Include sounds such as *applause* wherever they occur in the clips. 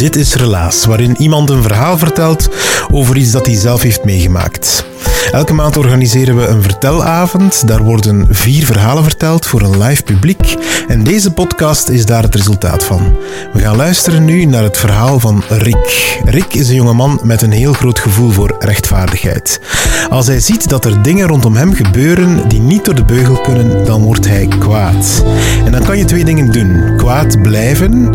Dit is Relaas, waarin iemand een verhaal vertelt over iets dat hij zelf heeft meegemaakt. Elke maand organiseren we een vertelavond. Daar worden vier verhalen verteld voor een live publiek. En deze podcast is daar het resultaat van. We gaan luisteren nu naar het verhaal van Rick. Rick is een jongeman met een heel groot gevoel voor rechtvaardigheid. Als hij ziet dat er dingen rondom hem gebeuren die niet door de beugel kunnen, dan wordt hij kwaad. En dan kan je twee dingen doen: kwaad blijven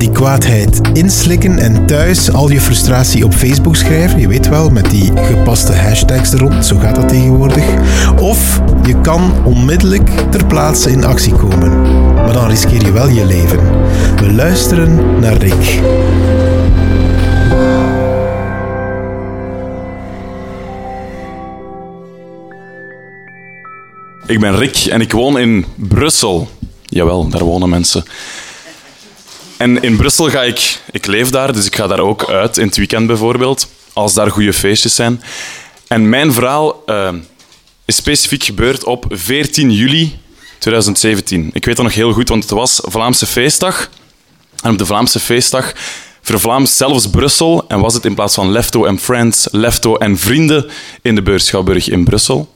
die kwaadheid inslikken en thuis al je frustratie op Facebook schrijven. Je weet wel, met die gepaste hashtags er rond. Zo gaat dat tegenwoordig. Of je kan onmiddellijk ter plaatse in actie komen. Maar dan riskeer je wel je leven. We luisteren naar Rick. Ik ben Rick en ik woon in Brussel. Jawel, daar wonen mensen. En in Brussel ga ik... Ik leef daar, dus ik ga daar ook uit, in het weekend bijvoorbeeld, als daar goede feestjes zijn. En mijn verhaal uh, is specifiek gebeurd op 14 juli 2017. Ik weet dat nog heel goed, want het was Vlaamse feestdag. En op de Vlaamse feestdag vervlaamd zelfs Brussel en was het in plaats van Lefto en Friends, Lefto en Vrienden in de Beurschouwburg in Brussel.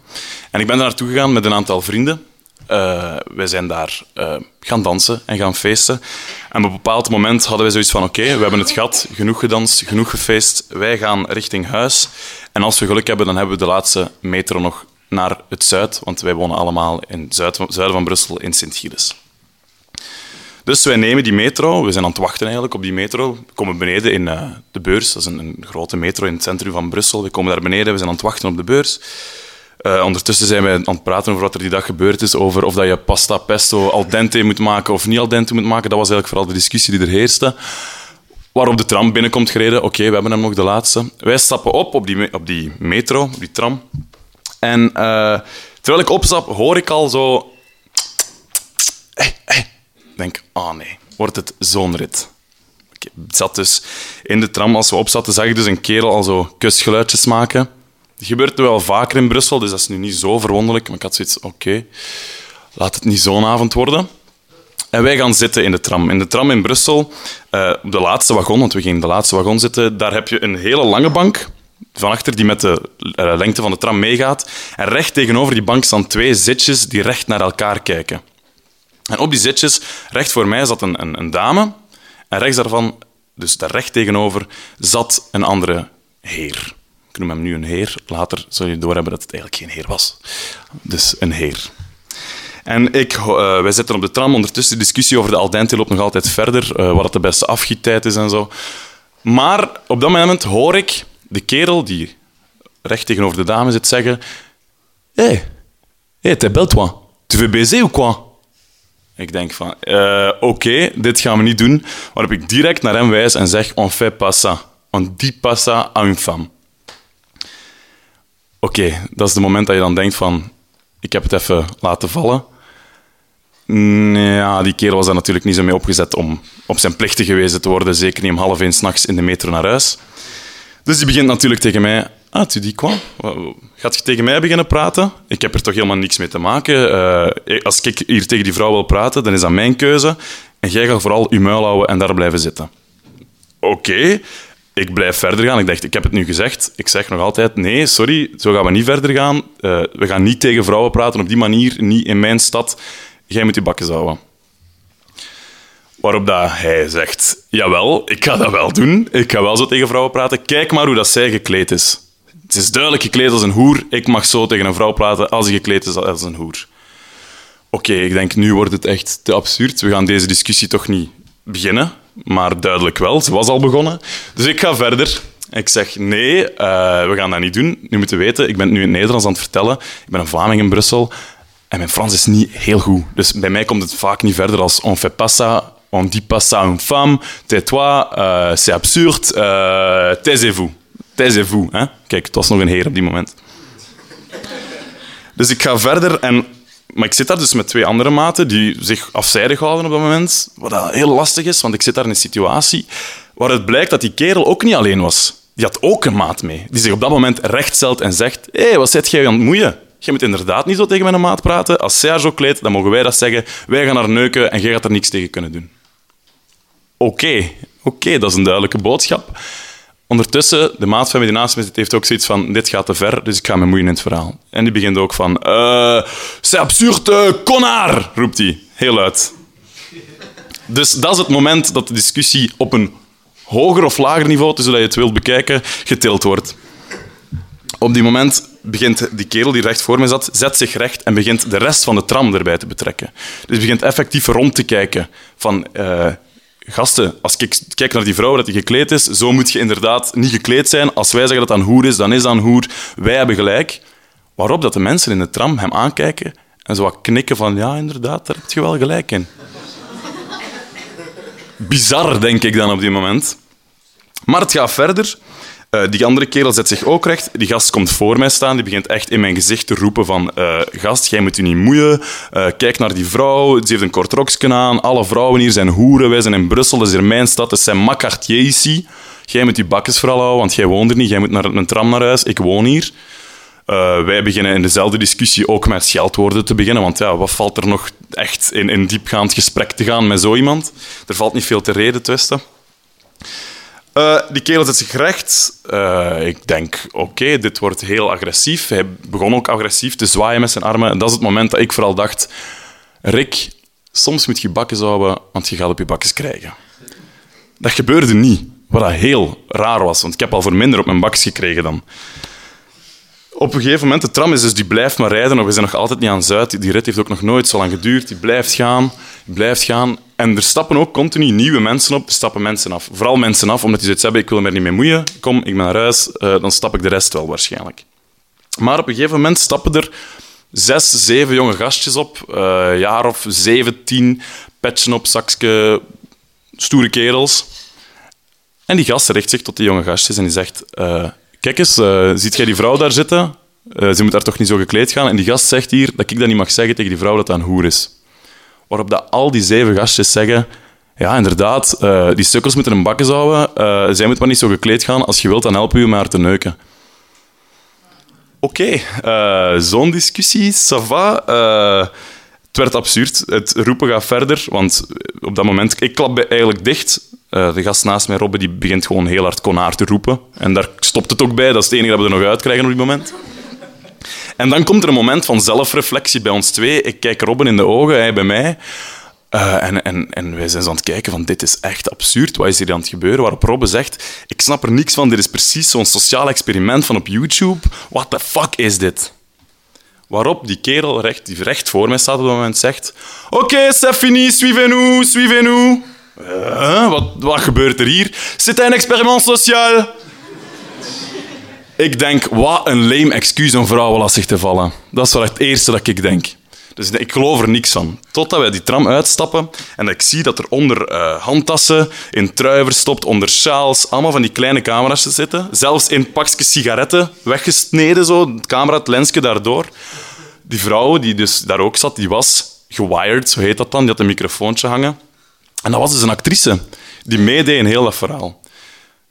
En ik ben daar naartoe gegaan met een aantal vrienden. Uh, wij zijn daar uh, gaan dansen en gaan feesten. En op een bepaald moment hadden wij zoiets van: oké, we hebben het gehad, genoeg gedanst, genoeg gefeest. Wij gaan richting huis. En als we geluk hebben, dan hebben we de laatste metro nog naar het zuid, want wij wonen allemaal in het zuiden van Brussel in Sint-Gilles. Dus wij nemen die metro, we zijn aan het wachten eigenlijk op die metro. We komen beneden in uh, de beurs, dat is een, een, grote metro in het centrum van Brussel. We komen daar beneden, we zijn aan het wachten op de beurs. Uh, ondertussen zijn wij aan het praten over wat er die dag gebeurd is, over of dat je pasta pesto al dente moet maken of niet al dente moet maken. Dat was eigenlijk vooral de discussie die er heerste. Waarop de tram binnenkomt gereden. Oké, we hebben hem nog de laatste. Wij stappen op op die, op die metro, op die tram. En uh, terwijl ik opstap, hoor ik al zo... Ik denk, ah nee, wordt het zo'n rit. Zat dus in de tram, als we opzatten, zag ik dus een kerel al zo kusgeluidjes maken. Dat gebeurt wel vaker in Brussel, dus dat is nu niet zo verwonderlijk. Maar ik had zoiets, oké, laat het niet zo'n avond worden. En wij gaan zitten in de tram. In de tram in Brussel, uh, op de laatste wagon, want we gingen in de laatste wagon zitten, daar heb je een hele lange bank van achter die met de uh, lengte van de tram meegaat. En recht tegenover die bank staan twee zitjes die recht naar elkaar kijken. En op die zitjes, recht voor mij, zat een, een, een dame. En rechts daarvan, dus daar recht tegenover, zat een andere heer. Ik noem hem nu een heer. Later zul je doorhebben dat het eigenlijk geen heer was. Dus een heer. En ik, uh, wij zitten op de tram. Ondertussen de discussie over de Aldente loopt nog altijd verder. Uh, wat de beste afgiettijd is en zo. Maar op dat moment hoor ik de kerel die recht tegenover de dame zit zeggen... Hé, hey, hey, t'es belle toi. Tu veux baiser ou quoi? Ik denk van, uh, oké, dit gaan we niet doen. Waarop ik direct naar hem wijs en zeg, on fait pas ça. On dit pas ça à une femme. Oké, dat is het moment dat je dan denkt van, ik heb het even laten vallen. Ja, die kerel was daar natuurlijk niet zo mee opgezet om op zijn plichten gewezen te worden, zeker niet om half één s'nachts in de metro naar huis. Dus die begint natuurlijk tegen mij, ah, tu dis quoi? Gaat je tegen mij beginnen praten? Ik heb er toch helemaal niks mee te maken. Uh, als ik hier tegen die vrouw wil praten, dan is dat mijn keuze. En jij gaat vooral je muil houden en daar blijven zitten. Oké. Ik blijf verder gaan. Ik dacht, ik heb het nu gezegd. Ik zeg nog altijd, nee, sorry, zo gaan we niet verder gaan. Eh, we gaan niet tegen vrouwen praten op die manier, niet in mijn stad. Jij moet je bakken zouden. Waarop dat hij zegt, jawel, ik ga dat wel doen. Ik ga wel zo tegen vrouwen praten. Kijk maar hoe dat zij gekleed is. Ze is duidelijk gekleed als een hoer. Ik mag zo tegen een vrouw praten als ze gekleed is als een hoer. Oké, ik denk, nu wordt het echt te absurd. We gaan deze discussie toch niet beginnen. Maar duidelijk wel, ze was al begonnen. Dus ik ga verder. Ik zeg, nee, eh, we gaan dat niet doen. Nu moeten weten, ik ben nu in het Nederlands aan het vertellen. Ik ben een Vlaming in Brussel. En mijn Frans is niet heel goed. Dus bij mij komt het vaak niet verder als on fait pas ça, on dit pas ça une femme, tais-toi, uh, c'est absurde, uh, taisez-vous. Taisez-vous. Hè? Kijk, het was nog een heer op die moment. Dus ik ga verder en maar ik zit daar dus met twee andere maten die zich afzijdig houden op dat moment. Wat heel lastig is, want ik zit daar in een situatie waar het blijkt dat die kerel ook niet alleen was. Die had ook een maat mee. Die zich op dat moment recht stelt en zegt: Hé, hey, wat zit jij aan het moeien? Je moet inderdaad niet zo tegen mijn maat praten. Als zij zo kleedt, dan mogen wij dat zeggen. Wij gaan haar neuken en jij gaat er niks tegen kunnen doen. Oké, oké, dat is een duidelijke boodschap. Ondertussen, de maat van die naast heeft ook zoiets van dit gaat te ver, dus ik ga me moeien in het verhaal. En die begint ook van uh, c'est absurde, connard, roept hij, heel luid. Dus dat is het moment dat de discussie op een hoger of lager niveau, zodat je het wilt bekijken, getild wordt. Op die moment begint die kerel die recht voor me zat, zet zich recht en begint de rest van de tram erbij te betrekken. Dus begint effectief rond te kijken van... Uh, gasten, als ik kijk naar die vrouw dat die gekleed is, zo moet je inderdaad niet gekleed zijn. Als wij zeggen dat dat een hoer is, dan is dat een hoer. Wij hebben gelijk. Waarop dat de mensen in de tram hem aankijken en zo wat knikken van ja, inderdaad, daar heb je wel gelijk in. Bizar, denk ik dan op die moment. Maar het gaat verder. Uh, die andere kerel zet zich ook recht. Die gast komt voor mij staan. Die begint echt in mijn gezicht te roepen van... Uh, gast, jij moet je niet moeien. Uh, kijk naar die vrouw. Ze heeft een kort rokje aan. Alle vrouwen hier zijn hoeren. Wij zijn in Brussel. Dat is hier mijn stad. Dat zijn Macartier ici. Jij moet je bakjes vooral houden, want jij woont er niet. Jij moet naar een tram naar huis. Ik woon hier. wij beginnen in dezelfde discussie ook met scheldwoorden te beginnen. Want ja, wat valt er nog echt in, in diepgaand gesprek te gaan met zo iemand? Er valt niet veel te reden twisten. Uh, die kerel zet zich recht. Uh, ik denk, oké, dit wordt heel agressief. Hij begon ook agressief te zwaaien met zijn armen. En dat is het moment dat ik vooral dacht... Rick, soms moet je bakjes houden, want je gaat op je bakjes krijgen. Dat gebeurde niet, wat heel raar was. Want ik heb al voor minder op mijn bakjes gekregen dan. Op een gegeven moment, de tram is dus, die blijft maar rijden. We zijn nog altijd niet aan Zuid. Die rit heeft ook nog nooit zo lang geduurd. Die blijft gaan, die blijft gaan. En er stappen ook continu nieuwe mensen op. Er stappen mensen af. Vooral mensen af, omdat die zoiets hebben, ik wil me er niet mee moeien. Kom, ik ben naar huis. Uh, dan stap ik de rest wel waarschijnlijk. Maar op een gegeven moment stappen er zes, zeven jonge gastjes op. Uh, jaar of zeventien, petsen op, zakje, stoere kerels. En die gast richt zich tot die jonge gastjes en die zegt... Uh, Kijk eens, ziet jij die vrouw daar zitten? Ze moet daar toch niet zo gekleed gaan? En die gast zegt hier dat ik dat niet mag zeggen tegen die vrouw dat dat een hoer is. Waarop dat al die zeven gastjes zeggen... Ja, inderdaad, uh, die sukkels moeten een bakken houden. zij moet maar niet zo gekleed gaan. Als je wilt, dan helpen we maar te neuken. Oké, okay, zo'n discussie, ça va. het werd absurd. Het roepen gaat verder, want op dat moment... Ik klap eigenlijk dicht de gast naast mij, Robbe, die begint gewoon heel hard konaar te roepen. En daar stopt het ook bij. Dat is het enige dat we er nog uitkrijgen op dit moment. En dan komt er een moment van zelfreflectie bij ons twee. Ik kijk Robben in de ogen, hij bij mij. Uh, en, en, en wij zijn zo aan het kijken van dit is echt absurd, wat is hier aan het gebeuren? Waarop Robbe zegt, ik snap er niks van, dit is precies zo'n sociaal experiment van op YouTube. What the fuck is dit? Waarop die kerel recht, die recht voor mij staat op dat moment zegt, oké, fini, suivez-nous, suivez-nous. Uh, wat, wat gebeurt er hier? C'est un experiment social. Ik denk, wat een lame excuus om vrouwen lastig te vallen. Dat is wel het eerste dat ik denk. Dus ik geloof er niks van. Totdat wij die tram uitstappen en ik zie dat er onder uh, handtassen, in truien verstopt, onder sjaals, allemaal van die kleine camera's zitten. Zelfs in pakjes sigaretten, weggesneden zo, het camera, het lensje daardoor. Die vrouw die dus daar ook zat, die was gewired, zo heet dat dan. Die had een microfoontje hangen. En dat was dus een actrice die meedeed in heel dat verhaal.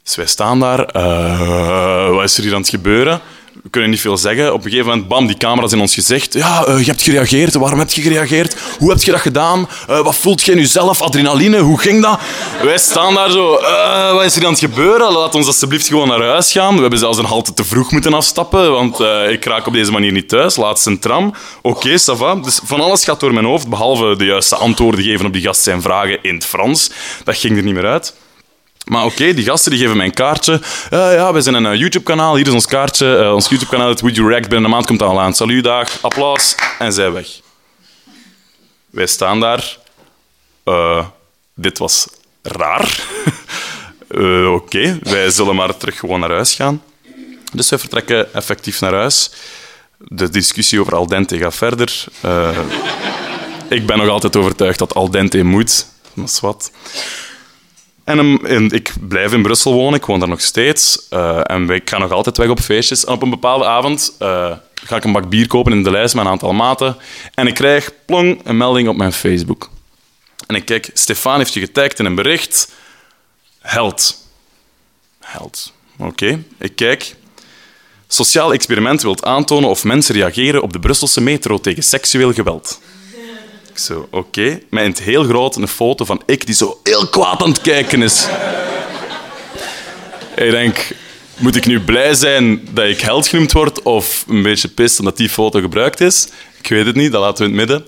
Dus wij staan daar. Uh, wat is er hier aan het gebeuren? we kunnen niet veel zeggen. Op een gegeven moment, bam, die camera's in ons gezicht. Ja, eh, je hebt gereageerd. Waarom heb je gereageerd? Hoe heb je dat gedaan? Eh, wat voelt je nu zelf? Adrenaline? Hoe ging dat? Wij staan daar zo. eh, wat is er aan het gebeuren? Laat ons alsjeblieft gewoon naar huis gaan. We hebben zelfs een halte te vroeg moeten afstappen, want eh, ik raak op deze manier niet thuis. Laatst een tram. Oké, va. Dus van alles gaat door mijn hoofd, behalve de juiste antwoorden geven op die gast zijn vragen in het Frans. Dat ging er niet meer uit. Maar oké, die gasten die geven mij een kaartje. Ja, ja, we zijn een eh, YouTube-kanaal. Hier is ons kaartje. Eh, ons YouTube-kanaal, het Would You React. Binnen een maand komt aan. Salut, dag, applaus. En zij weg. Wij staan daar. Eh, dit was raar. *laughs* Eh, oké, wij zullen maar terug gewoon naar huis gaan. Dus wij vertrekken effectief naar huis. De discussie over al dente gaat verder. Eh, ik ben nog altijd overtuigd dat al dente moet. Dat is wat. En, um, en ik blijf in Brussel wonen, ik woon daar nog steeds. Eh, en ik ga nog altijd weg op feestjes. En op een bepaalde avond eh, ga ik een bak bier kopen in de lijst met een aantal maten. En ik krijg plong een melding op mijn Facebook. En ik kijk, Stefan heeft je getagd in een bericht. Held. Held. Oké, ik kijk. Sociaal experiment wilt aantonen of mensen reageren op de Brusselse metro tegen seksueel geweld. Ik zo, oké. Met in het heel groot een foto van ik die zo heel kwaad aan het kijken is. ik denk, moet ik nu blij zijn dat ik held genoemd word of een beetje pist omdat die foto gebruikt is? Ik weet het niet, dat laten we in het midden.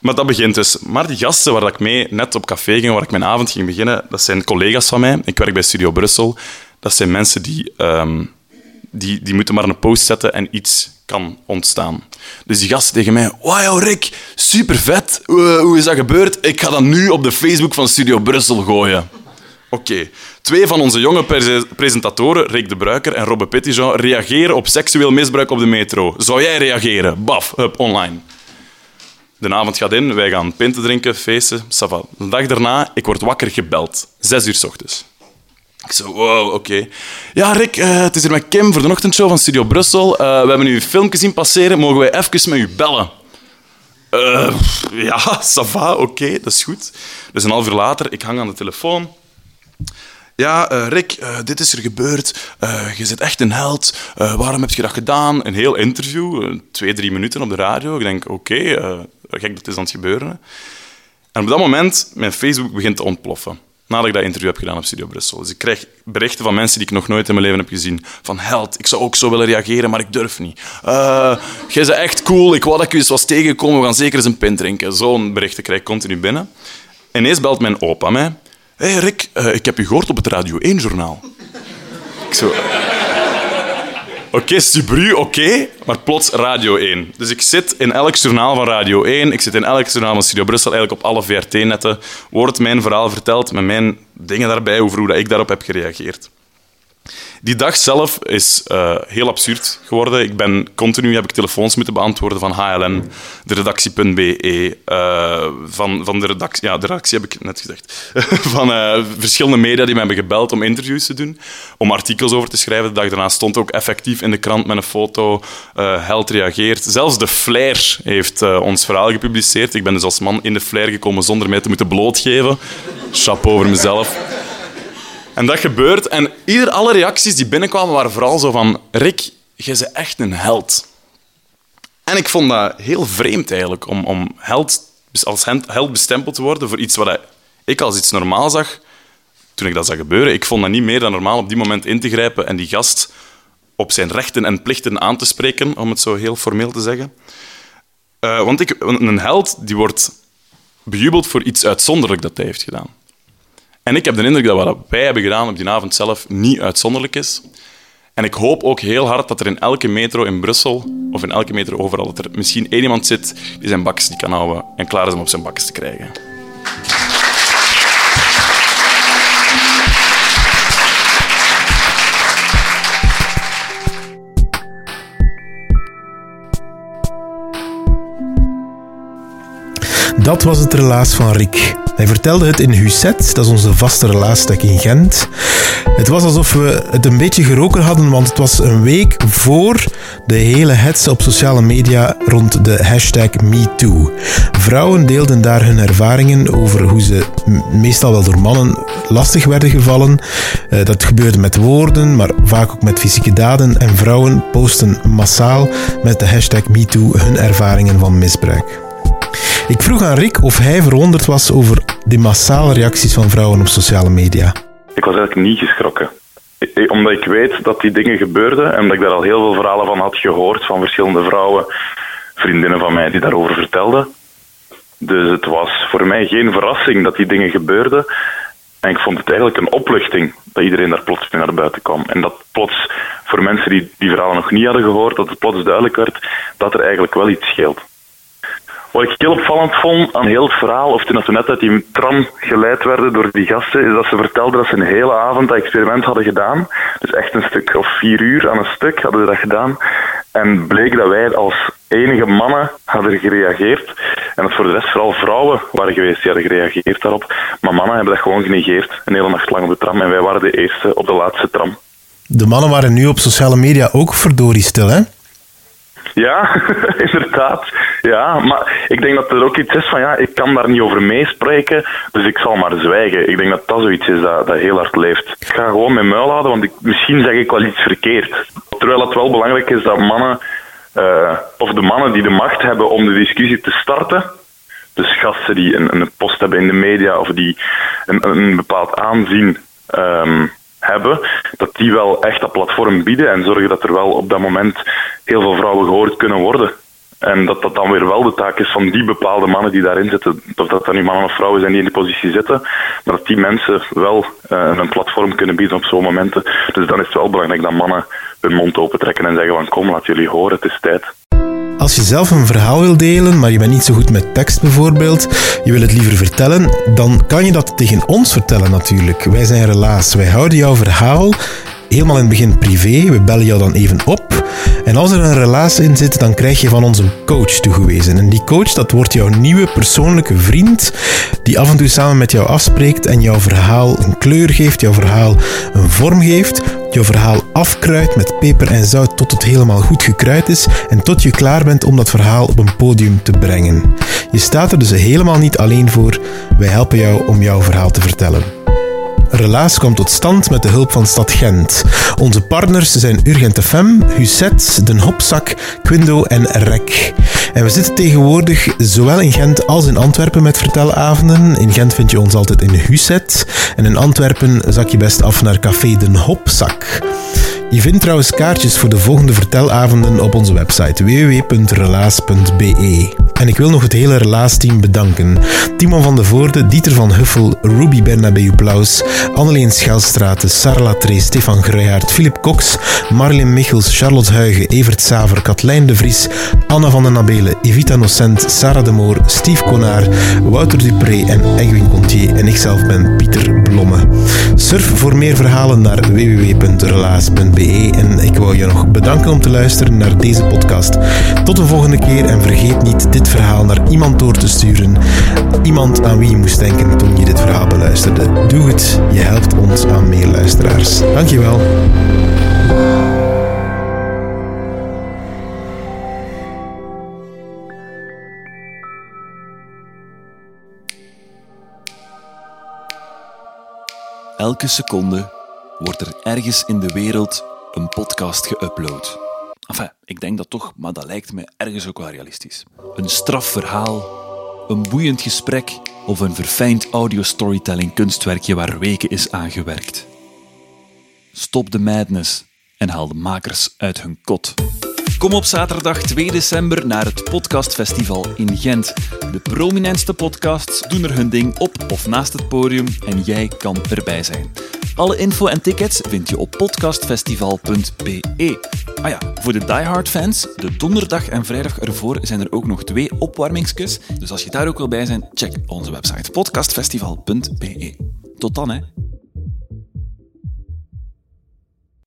Maar dat begint dus. Maar die gasten waar ik mee net op café ging, waar ik mijn avond ging beginnen, dat zijn collega's van mij. Ik werk bij Studio Brussel. Dat zijn mensen die, ehm, die, die moeten maar een post zetten en iets kan ontstaan. Dus die gasten tegen mij, wauw Rick, super vet. hoe is dat gebeurd? Ik ga dat nu op de Facebook van Studio Brussel gooien. Oké. Twee van onze jonge pre- presentatoren, Rick de Bruiker en Robbe Petitjean, reageren op seksueel misbruik op de metro. Zou jij reageren? Baf, hup, online. De avond gaat in, wij gaan pinten drinken, feesten, ça va. De dag daarna, ik word wakker gebeld. Zes uur s ochtends. Ik zo, wow, oké. Ja, Rick, eh, het is hier met Kim voor de ochtendshow van Studio Brussel. Eh, we hebben nu een filmpje zien passeren. Mogen wij even met u bellen? Eh, ja, *laughs* ça va, oké, dat is goed. Dus een half uur later, ik hang aan de telefoon. Ja, Rick, dit is er gebeurd. Je zit echt een held. Waarom heb je dat gedaan? Een heel interview, twee, drie minuten op de radio. Ik denk, oké, gek, dat is aan het gebeuren. En op dat moment, mijn Facebook begint te ontploffen. Nadat ik dat interview heb gedaan op Studio Brussel. Dus ik krijg berichten van mensen die ik nog nooit in mijn leven heb gezien. Van held, ik zou ook zo willen reageren, maar ik durf niet. Eh jij bent echt cool, ik wou dat ik je eens was tegengekomen, we gaan zeker eens een pint drinken. Zo'n berichten krijg ik continu binnen. Ineens belt mijn opa mij. Hé hey Rick, eh, ik heb je gehoord op het Radio 1-journaal. Ik zo... Oké, Subru, oké, maar plots Radio 1. Dus ik zit in elk journaal van Radio 1, ik zit in elk journaal van Studio Brussel, eigenlijk op alle VRT-netten, wordt mijn verhaal verteld met mijn dingen daarbij hoe dat ik daarop heb gereageerd. Die dag zelf is eh, heel absurd geworden. Ik ben continu heb ik telefoons moeten beantwoorden van HLN, de redactie.be, eh, van, van de redactie, ja, de redactie heb ik net gezegd, *laughs* van eh, verschillende media die me hebben gebeld om interviews te doen, om artikels over te schrijven. De dag daarna stond ook effectief in de krant met een foto, Held reageert. Zelfs de Flair heeft ons verhaal gepubliceerd. Ik ben dus als man in de Flair gekomen zonder mij te moeten blootgeven. Chapeau over mezelf. En dat gebeurt. En ieder, alle reacties die binnenkwamen waren vooral zo van... Rick, jij bent echt een held. En ik vond dat heel vreemd eigenlijk, om, om held, als held bestempeld te worden voor iets wat ik als iets normaal zag toen ik dat zag gebeuren. Ik vond dat niet meer dan normaal op die moment in te grijpen en die gast op zijn rechten en plichten aan te spreken, om het zo heel formeel te zeggen. Eh, want ik, een held die wordt bejubeld voor iets uitzonderlijk dat hij heeft gedaan. En ik heb de indruk dat wat wij hebben gedaan op die avond zelf niet uitzonderlijk is. En ik hoop ook heel hard dat er in elke metro in Brussel, of in elke metro overal, dat er misschien één iemand zit die zijn bakjes niet kan houden en klaar is om op zijn bakjes te krijgen. Dat was het relaas van Rick. Hij vertelde het in Husset, dat is onze vaste relatiestek in Gent. Het was alsof we het een beetje geroken hadden, want het was een week voor de hele hetze op sociale media rond de hashtag MeToo. Vrouwen deelden daar hun ervaringen over hoe ze meestal wel door mannen lastig werden gevallen. Eh, dat gebeurde met woorden, maar vaak ook met fysieke daden. En vrouwen posten massaal met de hashtag MeToo hun ervaringen van misbruik. Ik vroeg aan Rick of hij verwonderd was over de massale reacties van vrouwen op sociale media. Ik was eigenlijk niet geschrokken. Omdat ik weet dat die dingen gebeurden en dat ik daar al heel veel verhalen van had gehoord van verschillende vrouwen, vriendinnen van mij die daarover vertelden. Dus het was voor mij geen verrassing dat die dingen gebeurden. En ik vond het eigenlijk een opluchting dat iedereen daar plots naar buiten kwam. En dat plots voor mensen die die verhalen nog niet hadden gehoord, dat het plots duidelijk werd dat er eigenlijk wel iets scheelt. Wat ik heel opvallend vond aan heel het verhaal, of toen we net uit die tram geleid werden door die gasten, is dat ze vertelden dat ze een hele avond dat experiment hadden gedaan. Dus echt een stuk of vier uur aan een stuk hadden ze dat gedaan. En bleek dat wij als enige mannen hadden gereageerd. En dat voor de rest vooral vrouwen waren geweest die hadden gereageerd daarop. Maar mannen hebben dat gewoon genegeerd, een hele nacht lang op de tram. En wij waren de eerste op de laatste tram. De mannen waren nu op sociale media ook verdorie stil, hè? Ja, *laughs* inderdaad. Ja, maar ik denk dat er ook iets is van ja, ik kan daar niet over meespreken, dus ik zal maar zwijgen. Ik denk dat dat zoiets is dat, dat heel hard leeft. Ik ga gewoon mijn muil houden, want misschien zeg ik wel iets verkeerd. Terwijl het wel belangrijk is dat mannen, uh, of de mannen die de macht hebben om de discussie te starten, dus gasten die een, een post hebben in de media of die een, een bepaald aanzien um, hebben, dat die wel echt dat platform bieden en zorgen dat er wel op dat moment heel veel vrouwen gehoord kunnen worden. En dat dat dan weer wel de taak is van die bepaalde mannen die daarin zitten. Of dat dan nu mannen of vrouwen zijn die in die positie zitten. Maar dat die mensen wel uh, een platform kunnen bieden op zo'n momenten. Dus dan is het wel belangrijk dat mannen hun mond opentrekken en zeggen van kom, laat jullie horen, het is tijd. Als je zelf een verhaal wil delen, maar je bent niet zo goed met tekst bijvoorbeeld, je wil het liever vertellen, dan kan je dat tegen ons vertellen natuurlijk. Wij zijn relaas, wij houden jouw verhaal helemaal in het begin privé. We bellen jou dan even op. En als er een relatie in zit, dan krijg je van ons een coach toegewezen. En die coach, dat wordt jouw nieuwe persoonlijke vriend, die af en toe samen met jou afspreekt en jouw verhaal een kleur geeft, jouw verhaal een vorm geeft, jouw verhaal afkruidt met peper en zout tot het helemaal goed gekruid is en tot je klaar bent om dat verhaal op een podium te brengen. Je staat er dus helemaal niet alleen voor. Wij helpen jou om jouw verhaal te vertellen. Relaas komt tot stand met de hulp van Stad Gent. Onze partners zijn Urgent FM, Huset, Den Hopzak, Quindo en Rek. En we zitten tegenwoordig zowel in Gent als in Antwerpen met vertelavonden. In Gent vind je ons altijd in Huset. En in Antwerpen zak je best af naar Café Den Hopzak. Je vindt trouwens kaartjes voor de volgende vertelavonden op onze website www.relaas.be. En ik wil nog het hele Relaas-team bedanken. Timon van de Voorde, Dieter van Huffel, Ruby Bernabeu Plaus, Anneleen Schelstraat, Sarah Latree, Stefan Gruijaert, Philip Cox, Marlene Michels, Charlotte Huigen, Evert Saver, Katlijn de Vries, Anna van den Nabelen, Evita Nocent, Sarah de Moor, Steve Konaar, Wouter Dupré en Egwin Contier. En ikzelf ben Pieter Surf voor meer verhalen naar www.relaas.be en ik wou je nog bedanken om te luisteren naar deze podcast. Tot de volgende keer en vergeet niet dit verhaal naar iemand door te sturen. Iemand aan wie je moest denken toen je dit verhaal beluisterde. Doe het, je helpt ons aan meer luisteraars. Dankjewel. Elke seconde wordt er ergens in de wereld een podcast geüpload. Enfin, ik denk dat toch, maar dat lijkt me ergens ook wel realistisch. Een straf verhaal, een boeiend gesprek of een verfijnd audio-storytelling kunstwerkje waar weken is aangewerkt. Stop de madness en haal de makers uit hun kot. Kom op zaterdag 2 december naar het Podcastfestival in Gent. De prominentste podcasts doen er hun ding op of naast het podium en jij kan erbij zijn. Alle info en tickets vind je op podcastfestival.be. Ah ja, voor de diehard fans, de donderdag en vrijdag ervoor zijn er ook nog twee opwarmingskus. Dus als je daar ook wil bij zijn, check onze website podcastfestival.be. Tot dan hè.